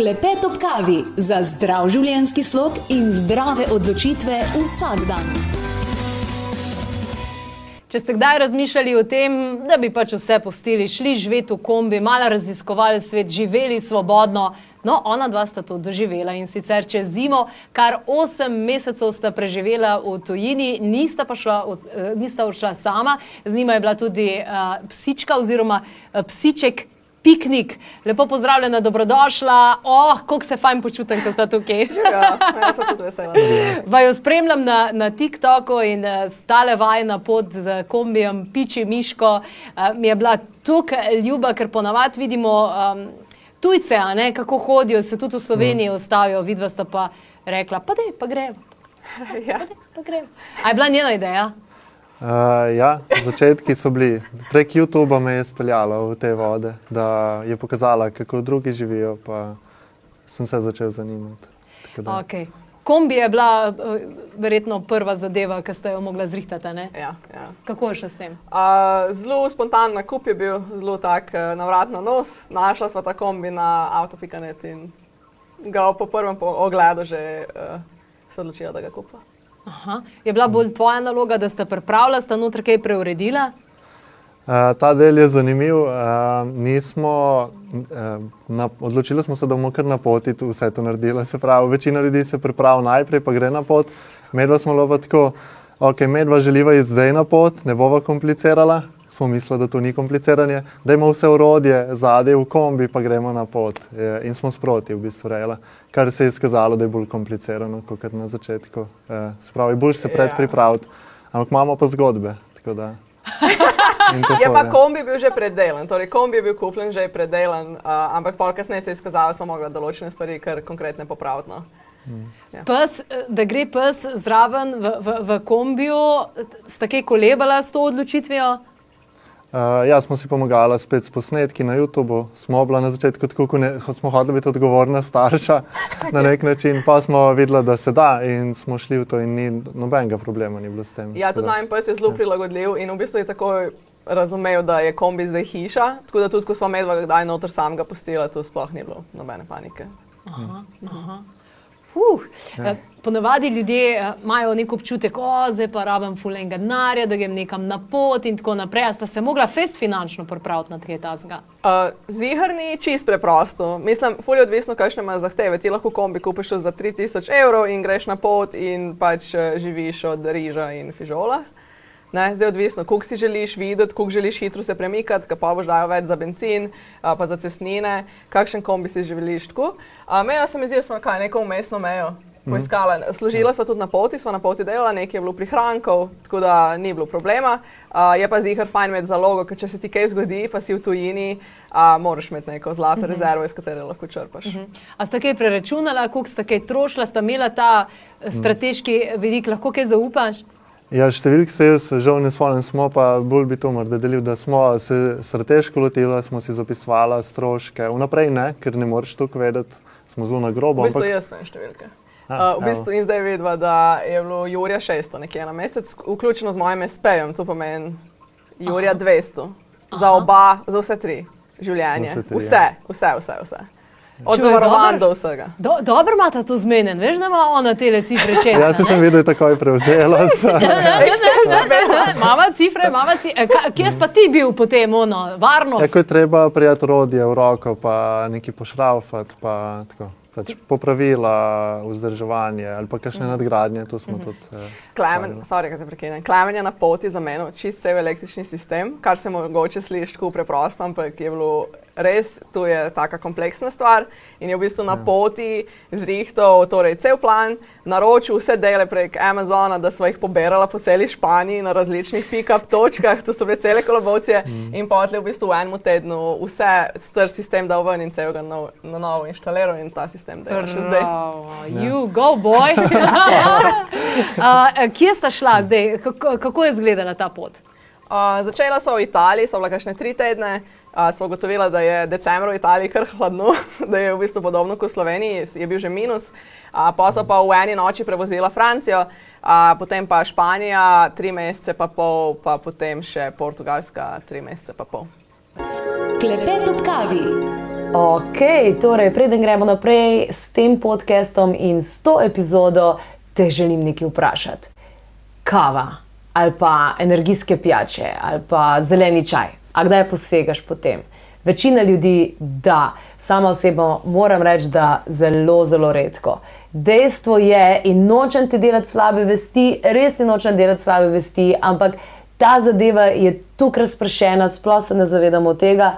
Klepet ob kavi za zdrav življenjski slog in zdrave odločitve vsak dan. Če ste kdaj razmišljali o tem, da bi pač vse postili, šli živeti v kombi, malo raziskovali svet, živeli svobodno, no, ona dva sta to doživela in sicer čez zimo, kar osem mesecev sta preživela v tujini, nista pa šla, eh, nista odšla sama, z njima je bila tudi uh, psička oziroma uh, psiček piknik. Lepo pozdravljena, dobrodošla. Oh, kako se fajn počutim, ko ste tukaj. Ja, jaz sem tudi vesela. Vaju spremljam na, na TikToku in uh, stale vaj na pot z kombijem, piči miško. Uh, mi je bila tukaj ljuba, ker ponavadi vidimo um, tujce, ne, kako hodijo, se tudi v Sloveniji mm. ustavijo, vidva sta pa rekla, pa dej, pa gremo. Ja. Pa gremo. A je bila njena ideja? Uh, ja, začetki so bili. Prek YouTuba me je speljala v te vode, da je pokazala, kako drugi živijo, pa sem se začel zanimati. Tako da- Okay. Kombi je bila eh, verjetno prva zadeva, ki ste jo mogla zrihtati. ne? Ja, ja. Kako je še s tem? Uh, zelo spontan nakup je bil, zelo tak uh, navrat na nos. Našla sva ta kombi na avtopikanet in ga po prvem ogledu že uh, se odločila, da ga kupa. Aha. Je bila bolj tvoja naloga, da ste pripravila, sta noter kaj preuredila? Uh, ta del je zanimiv. Uh, nismo, uh, na, odločili smo se, da bomo kar na poti vse to naredili. Se pravi, večina ljudi se pripravi najprej, pa gre na pot. Medva smo pa tako, ok, medva želiva iti zdaj na pot, ne bova komplicirala. Smo mislili, da to ni kompliciranje, da imamo vse urodje zadaj v kombi, pa gremo na pot. In smo sproti, v bistvu, rejala. Kar se je izkazalo, da je bolj komplicirano kot na začetku. Uh, se pravi, bolj se predpripraviti, ampak imamo pa zgodbe. tako da. In to Je pa kombi bil že predelan, torej kombi je bil kupljen, že je predelan, uh, ampak pol kasneje se je izkazalo, da smo mogli določene stvari kar konkretne popraviti. No. Pes, eh, da gre pes zraven v, v, v kombiju, sta kaj kolebala s to odločitvijo? Uh, ja, smo si pomagali spet s posnetki na YouTubu. Smo bila na začetku tako, ko ne, ko smo hoteli biti odgovorna starša na nek način, pa smo videli, da se da in smo šli v to in ni nobenega problema ni bilo s tem. Ja, Tako tudi najmanj pes je zelo prilagodljiv in v bistvu je takoj razumel, da je kombi zdaj hiša. Tako da tudi, ko smo medva kdaj noter sam ga pustila, tu sploh ni bilo nobene panike. Uh, ja. Ponavadi ljudje eh, imajo nek občutek, da zdaj pa rabim fulenga denarja, da grem nekam na pot in tako naprej. A sta se mogla fest finančno pripraviti na kaj tasga? Uh, Zihar ni čist preprosto. Mislim, fulje odvisno, kakšne imaš zahteve. Ti lahko kombi kupiš za 3000 evrov in greš na pot in pač eh, živiš od riža in fižola. Ne, zdaj je odvisno, koliko si želiš videti, koliko želiš hitro se premikati, kaj pa boš dal več za benzin, a, pa za cestnine, kakšen kombi si želiš tako. A, Meja se mi zdi, da smo kaj, neko umestno mejo poiskala. Služila sva tudi na poti, sva na poti delala, nekaj je bilo prihrankov, tako da ni bilo problema. A, Je pa zihar fajn imeti zalogo, ker če se ti kaj zgodi, pa si v tujini, a, moraš imeti neko zlato rezervo, iz katere lahko črpaš. A sta kaj preračunala, koliko sta kaj trošila, sta imela ta eh, strateški vidik, lahko kaj zaupaš? Ja, številk se jaz žal ne spomnim, smo pa bolj bi to morda delili, da smo se strateško lotili, smo si zapisovali stroške. Vnaprej ne, ker ne moreš to vedeti, smo zelo na grobo. V bistvu ampak- jaz sem številke. A, Uh, v bistvu in zdaj vidiva, da je bilo Jurija 600 nekje na mesec, vključno z mojim SP-jem, to pomeni Jurija 200. Za oba, za vse tri življenje. Vse tri, Vse, ja. vse, vse. vse. Od zavarovanj dobro. do vsega. Do, dobro imata to zmenen, veš, da ima ona te cifre čez. Jaz sem videl, da je takoj prevzela. Mama cifre, mama cifre. Kje si pa ti bil potem, ono, varnost? Tako je treba prijeti rodje v roko, pa nekaj pošraufati, pa tako. Pač popravila, vzdrževanje ali pa kakšne nadgradnje, to smo tudi. Eh, Klemen, sorry, te prekinem. Klemen je na poti za meno, čist cel električni sistem, kar se mogoče sliši tako preprosto, ampak je bilo res, to je taka kompleksna stvar in je v bistvu na poti zrihtal torej cel plan, naročil vse dele prek Amazona, da smo jih poberala po celi Španiji na različnih pick-up točkah, to so bile cele kolobocije mm. in potlej v bistvu v enem tednu vse star sistem dal ven in celega nov, na novo inštaliral in ta sistem dela še zdaj. Bravo, You go, boy. uh, kje sta šla zdaj? Kako, kako je izgledala ta pot? Uh, začela so v Italiji, so bila kakšne tri tedne. Uh, so ugotovila, da je decembr v Italiji kar hladno, da je v bistvu podobno kot v Sloveniji, je bil že minus. Uh, pa so pa v eni noči prevozila Francijo, uh, potem pa Španija, tri mesece pa pol, pa potem še Portugalska, tri mesece pa pol. Klepet ob kavi. Ok, torej, preden gremo naprej s tem podcastom in s to epizodo, te želim nekaj vprašati. Kava ali pa energijske pijače ali pa zeleni čaj, a kdaj posegaš po tem? Večina ljudi, da, sama osebno moram reči, da zelo, zelo redko. Dejstvo je, in nočem ti delati slabe vesti, res ti nočem delati slabe vesti, ampak ta zadeva je tukaj razpršena, sploh se ne zavedamo tega.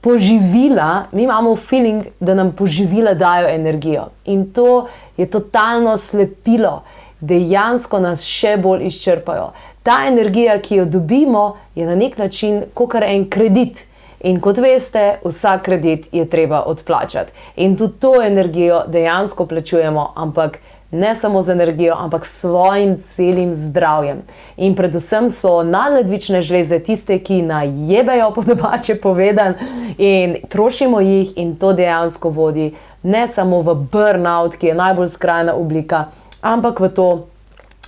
Poživila, mi imamo feeling, da nam poživila dajo energijo in to je totalno slepilo, dejansko nas še bolj izčrpajo. Ta energija, ki jo dobimo, je na nek način kot en kredit. In kot veste, vsak kredit je treba odplačati. In tudi to energijo dejansko plačujemo, ampak ne samo z energijo, ampak s svojim celim zdravjem. In predvsem so nadledvične žleze tiste, ki najebejo po domače povedan in trošimo jih, in to dejansko vodi ne samo v burnout, ki je najbolj skrajna oblika, ampak v to.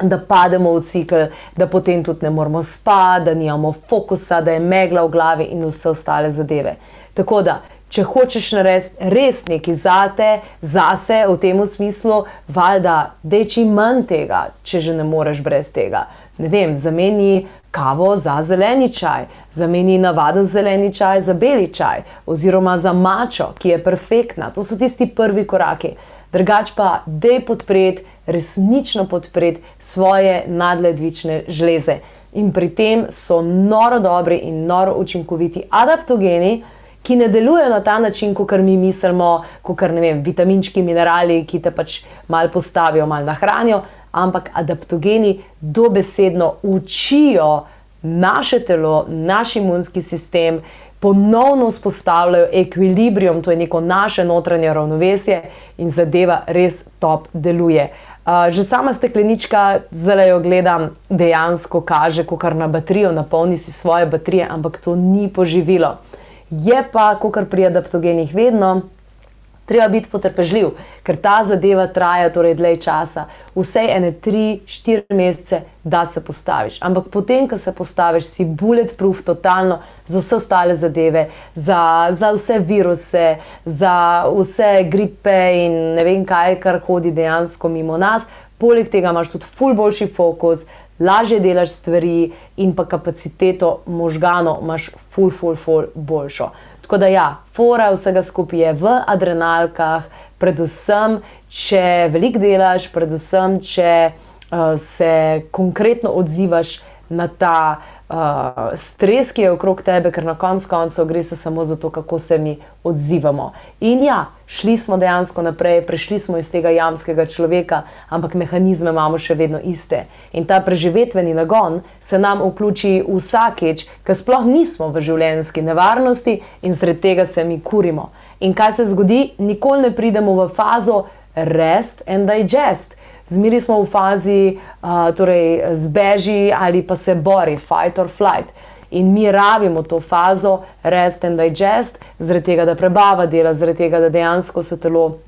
Da pademo v cikl, da potem tudi ne moramo spati, da nimamo fokusa, da je megla v glavi in vse ostale zadeve. Tako da, če hočeš narediti res nekaj zate, zase v tem smislu, valjda, da je čim manj tega, če že ne moreš brez tega. Ne vem, zameni kavo za zeleni čaj, zameni navaden zeleni čaj za beli čaj, oziroma za mačo, ki je perfektna. To so tisti prvi koraki. Drugač pa, da je podpreti, resnično podpreti svoje nadledvične žleze. In pri tem so noro dobri in noro učinkoviti adaptogeni, ki ne delujejo na ta način, kot mi mislimo, kot ne vem, vitaminčki, minerali, ki te pač malo postavijo, malo nahranijo, ampak adaptogeni dobesedno učijo naše telo, naš imunski sistem, ponovno vzpostavljajo ekvilibrium, to je neko naše notranje ravnovesje in zadeva res top deluje. Uh, že sama steklenička, zdaj jo gledam, dejansko kaže, ko kar na baterijo napolni si svoje baterije, ampak to ni poživilo. Je pa, kot pri adaptogenih, vedno treba biti potrpežljiv, ker ta zadeva traja torej dlje časa, vse ene tri, štiri mesece, da se postaviš. Ampak potem, ko se postaviš, si bulletproof, totalno za vse ostale zadeve, za, za vse viruse, za vse gripe in ne vem kaj, kar hodi dejansko mimo nas. Poleg tega imaš tudi ful boljši fokus, lažje delaš stvari in pa kapaciteto možganov imaš ful, ful, ful boljšo. Tako da ja, fora vsega skupaj je v adrenalkah, predvsem, če veliko delaš, predvsem, če uh, se konkretno odzivaš na ta uh, stres, ki je okrog tebe, ker na koncu koncev gre se samo za to, kako se mi odzivamo. In ja, šli smo dejansko naprej, prešli smo iz tega jamskega človeka, ampak mehanizme imamo še vedno iste. In ta preživetveni nagon se nam vključi vsakeč, ker sploh nismo v življenjski nevarnosti in zaradi tega se mi kurimo. In kaj se zgodi, nikoli ne pridemo v fazo rest and digest zmeri smo v fazi, uh, torej zbeži ali pa se bori, fight or flight. In mi rabimo to fazo, rest and digest, zaradi tega, da prebava dela, zaradi tega, da dejansko se telo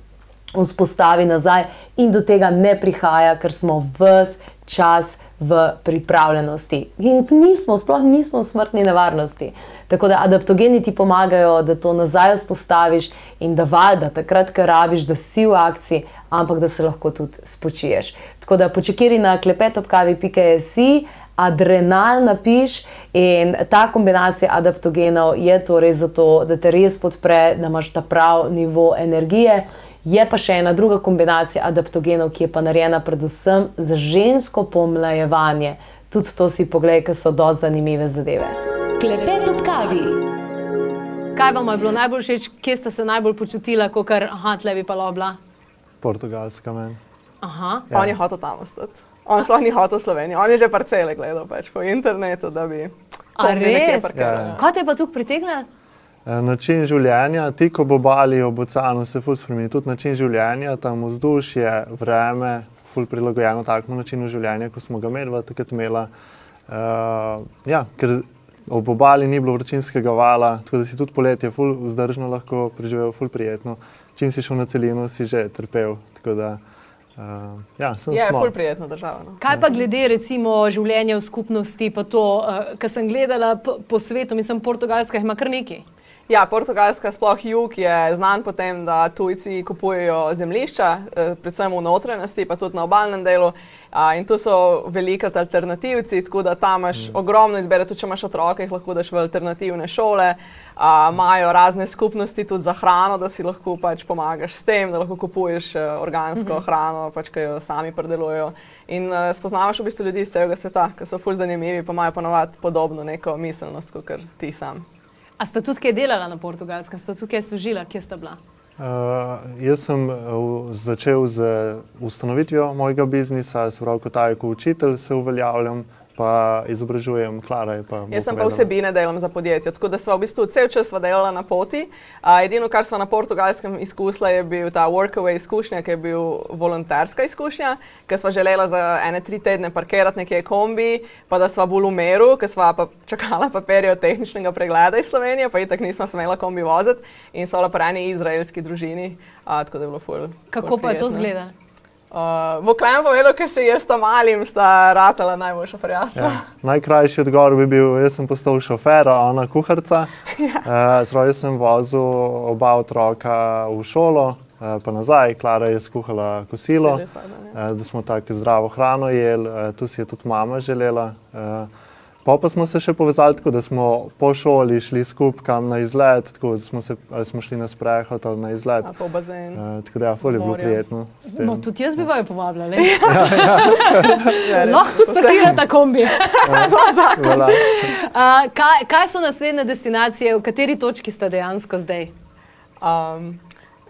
vzpostavi nazaj in do tega ne prihaja, ker smo vse čas v pripravljenosti. In nismo, sploh nismo v smrtni nevarnosti. Tako da adaptogeni ti pomagajo, da to nazaj vzpostaviš in da valjda takrat, ker rabiš, da si v akciji, ampak da se lahko tudi spočiješ. Tako da počekaj na klepetopkavi.js. Adrenal napiš in ta kombinacija adaptogenov je torej zato, da te res podpre, da imaš ta prav nivo energije. Je pa še ena druga kombinacija adaptogenov, ki je pa narejena predvsem za žensko pomlajevanje. Tudi to si pogledaj, ker so do zanimive zadeve. Klepet ob kavi. Kaj vam je bilo najbolj všeč, kje ste se najbolj počutila, kot kar Hatle bi pa lobla? Portugalska meni. Aha. Ja. On je hotel tam ostati. On sploh ni hotel Slovenijo, on je že parcele gledal pač po internetu, da bi. A res? parkiral. Ja. Kaj te pa tukaj pritegnilo? Eh, Način življenja, ti ko bo bali ob oceanu, se ful spremeni. Tudi način življenja, tam vzdušje, vreme, ful prilagojeno takemu načinu življenja, kot smo ga imeli, takrat imela. Uh, ja, ker ob obali ni bilo vročinskega vala, tako da si tudi poletje ful vzdržno lahko preživel, ful prijetno. Čim si šel na celino, si že trpel. Tako da, uh, ja, sem Je, smol. ful prijetna država. No. Kaj pa glede recimo življenja v skupnosti, pa to, uh, kar sem gledala po, po svetu, mislim, Portugalska ima kar nekaj. Ja, Portugalska, sploh jug, je znan po tem, da tujci kupujejo zemljišča, eh, predvsem v notranjosti, pa tudi na obalnem delu. A, in tu so velikrat alternativci, tako da tam imaš mm. ogromno izbire, tudi če imaš otroke, jih lahko daš v alternativne šole. Imajo razne skupnosti tudi za hrano, da si lahko pač pomagaš s tem, da lahko kupuješ uh, organsko mm -hmm. hrano, pač, ki jo sami predelujejo. In uh, spoznavaš v bistvu ljudi iz celega sveta, ki so fulj zanimivi, pa imajo ponovadi podobno neko miselnost, kot ti sam. A sta tudi kaj delala na portugalskem, sta tudi kaj služila, kje sta bila? Uh, jaz sem uh, začel z ustanovitvijo mojega biznisa, se pravi, kot tajko učitelj se uveljavljam, pa izobražujem Klara. Pa Jaz sem pa vsebine delam za podjetje, tako da smo v bistvu cel čas delali na poti. Uh, edino, kar smo na portugalskem izkusili, je bil ta workaway izkušnja, ki je bil volonterska izkušnja, ker smo želeli za ene tri tedne parkirati nekje kombi, pa da smo bolj v meru, ker smo pa čakali papirje od tehničnega pregleda iz Slovenije, pa itak nismo smeli kombi voziti in so pa eni izraelski družini, uh, tako da je bilo ful. Kako ful pa je to zgleda? Uh, Bo klemen povedal, ker se jaz tam malim, sta ratala najboljša prijatelja. Ja. Najkrajši odgovor bi bil, jaz sem postal šofer, ona kuharca. Ja. Uh, Zdaj sem vozil oba otroka v šolo, uh, pa nazaj, Klara je skuhala kosilo, uh, da smo tako zdravo hrano jedli, uh, tu si je tudi mama želela. Uh, Pa, pa smo se še povezali tako, da smo po šoli šli skupaj kam na izlet, tako da smo, se, smo šli na sprehod ali na izlet. Po bazen. Uh, tako da je ja, bilo prijetno. No, tudi jaz bi vaju povabljala. ja, ja. Lahko tudi parkirate kombi. uh, kaj, kaj so naslednje destinacije, v kateri točki ste dejansko zdaj? Um,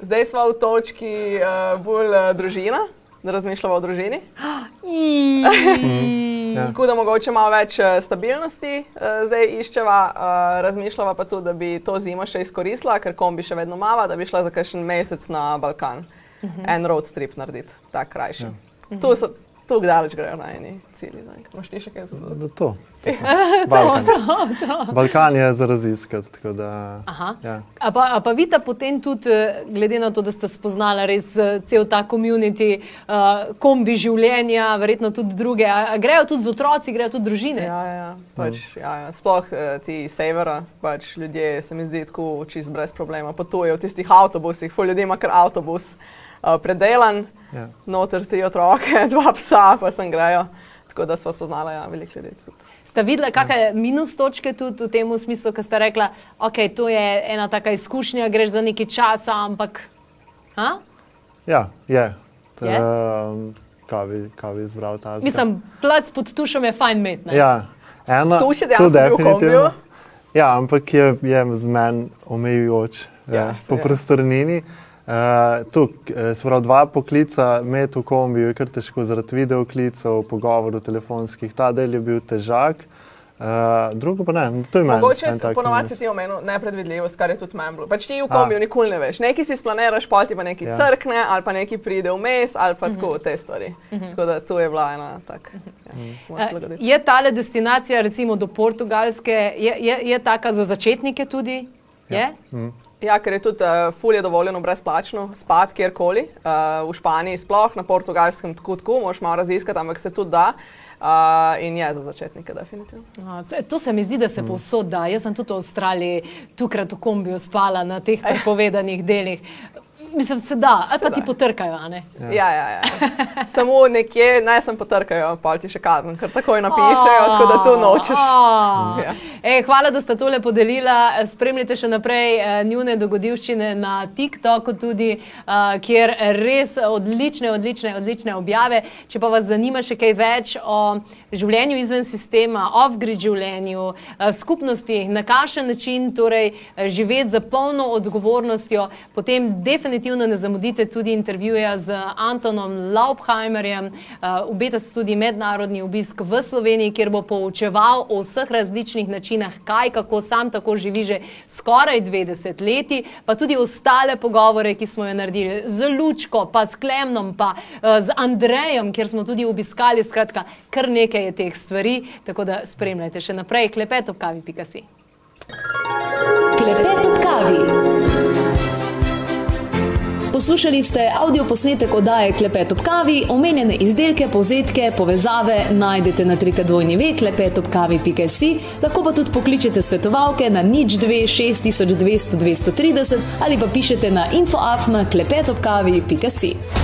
zdaj smo v točki uh, bolj uh, družina, da razmišljamo o družini. Ja. Tako da mogoče malo več eh, stabilnosti uh, zdaj iščeva, uh, razmišljava pa tudi, da bi to zimo še izkoristila, ker kombi še vedno mava, da bi šla za kakšen mesec na Balkan. Uh mhm. -huh. En road trip narediti, tako krajši. Ja. Tu so tu daleč grejo na eni cilji. Imaš ti še kaj za to? to. Balkan. to, to, to. Balkan je za raziskati. Ja. A, pa, a pa vidite potem tudi, eh, glede na to, da ste spoznali res eh, cel ta komunity, uh, kombi življenja, verjetno tudi druge. A, a grejo tudi z otroci, grejo tudi družine. Ja, ja, ja. Pač, ja, ja. Sploh uh, ti severa, pač ljudje se mi zdi tako čist brez problema. Potujejo v tistih avtobusih, ful ljudi ima kar avtobus uh, predelan, ja. noter tri otroke, dva psa, pa sem grejo. Tako da smo spoznali ja, veliko ljudi. Tudi. Ste videli, kakšne ja. minus točke tudi v tem smislu, ki ste rekli, da okay, to je ena taka izkušnja, greš za nekaj časa, ampak. Ha? Ja, je. T, je? Um, kaj bi izbral ta zgled? Mislim, plac pod tušom je fajn met. Ja, ena, tu še definitivno. Ja, ampak je, je z menim omejujoč ja, ja, po ja. prostornini. Uh, tu, eh, se pravi, dva poklica, med v kombiju je kar težko zaradi videoklicov, pogovorov telefonskih. Ta del je bil težak. Uh, drugo pa ne, to je meni. Mogoče ponovadi si ti omenil nepredvidljivost, kar je tudi meni bilo. Pač ti v kombiju nikoli ne veš. Nekaj si splaniraš, pa ti pa nekaj ja. crkne, ali pa nekaj pride vmes, ali pa mm -hmm. tako te stvari. Mm -hmm. Tako da to je bila ena tak. Ja, uh, je tale destinacija, recimo do Portugalske, je, je, je taka za začetnike tudi? Ja. Mm. Ja, ker je tudi uh, fulje dovoljeno brezplačno spati kjerkoli, uh, v Španiji sploh, na portugalskem tako, tako, moš malo raziskati, ampak se tudi da. Uh, in je za začetnike, definitivno. A, se, to se mi zdi, da se mm. povsod da. Jaz sem tudi v Avstraliji, tukaj v kombiju spala na teh prepovedanih delih. Mislim, se da, ali pa ti potrkajo. Ja. Ja, ja, ja. Samo nekje, naj sem potrkajo, pa ti še kazen, ker takoj napišejo, tako da to nočeš. Ja. Ej, hvala, da ste tole podelila. Spremljite še naprej uh, njune dogodivščine na TikToku, tudi, uh, kjer res odlične, odlične, odlične objave. Če pa vas zanima še kaj več o življenju izven sistema, off-grid življenju, uh, skupnosti, na kakšen način torej, živeti za polno odgovornostjo, potem definitivno ne zamudite tudi intervjuja z Antonom Laubheimerjem. Uh, obeta se tudi mednarodni obisk v Sloveniji, kjer bo poučeval o vseh različnih načinah, kaj, kako sam tako živi že skoraj 20 leti, pa tudi ostale pogovore, ki smo jo naredili z Lučko, pa s Klemnom, pa z Andrejem, kjer smo tudi obiskali. Skratka, kar nekaj je teh stvari, tako da spremljajte še naprej. Klepet ob kavi, pika si. Klepet ob kavi. Poslušali ste avdio posnetek oddaje Klepet ob kavi, omenjene izdelke, povzetke, povezave najdete na trikadvojni ve klepetobkavi.si, lahko pa tudi pokličete svetovalke na nič 2 6200 230 ali pa pišete na infoafna klepetobkavi.si.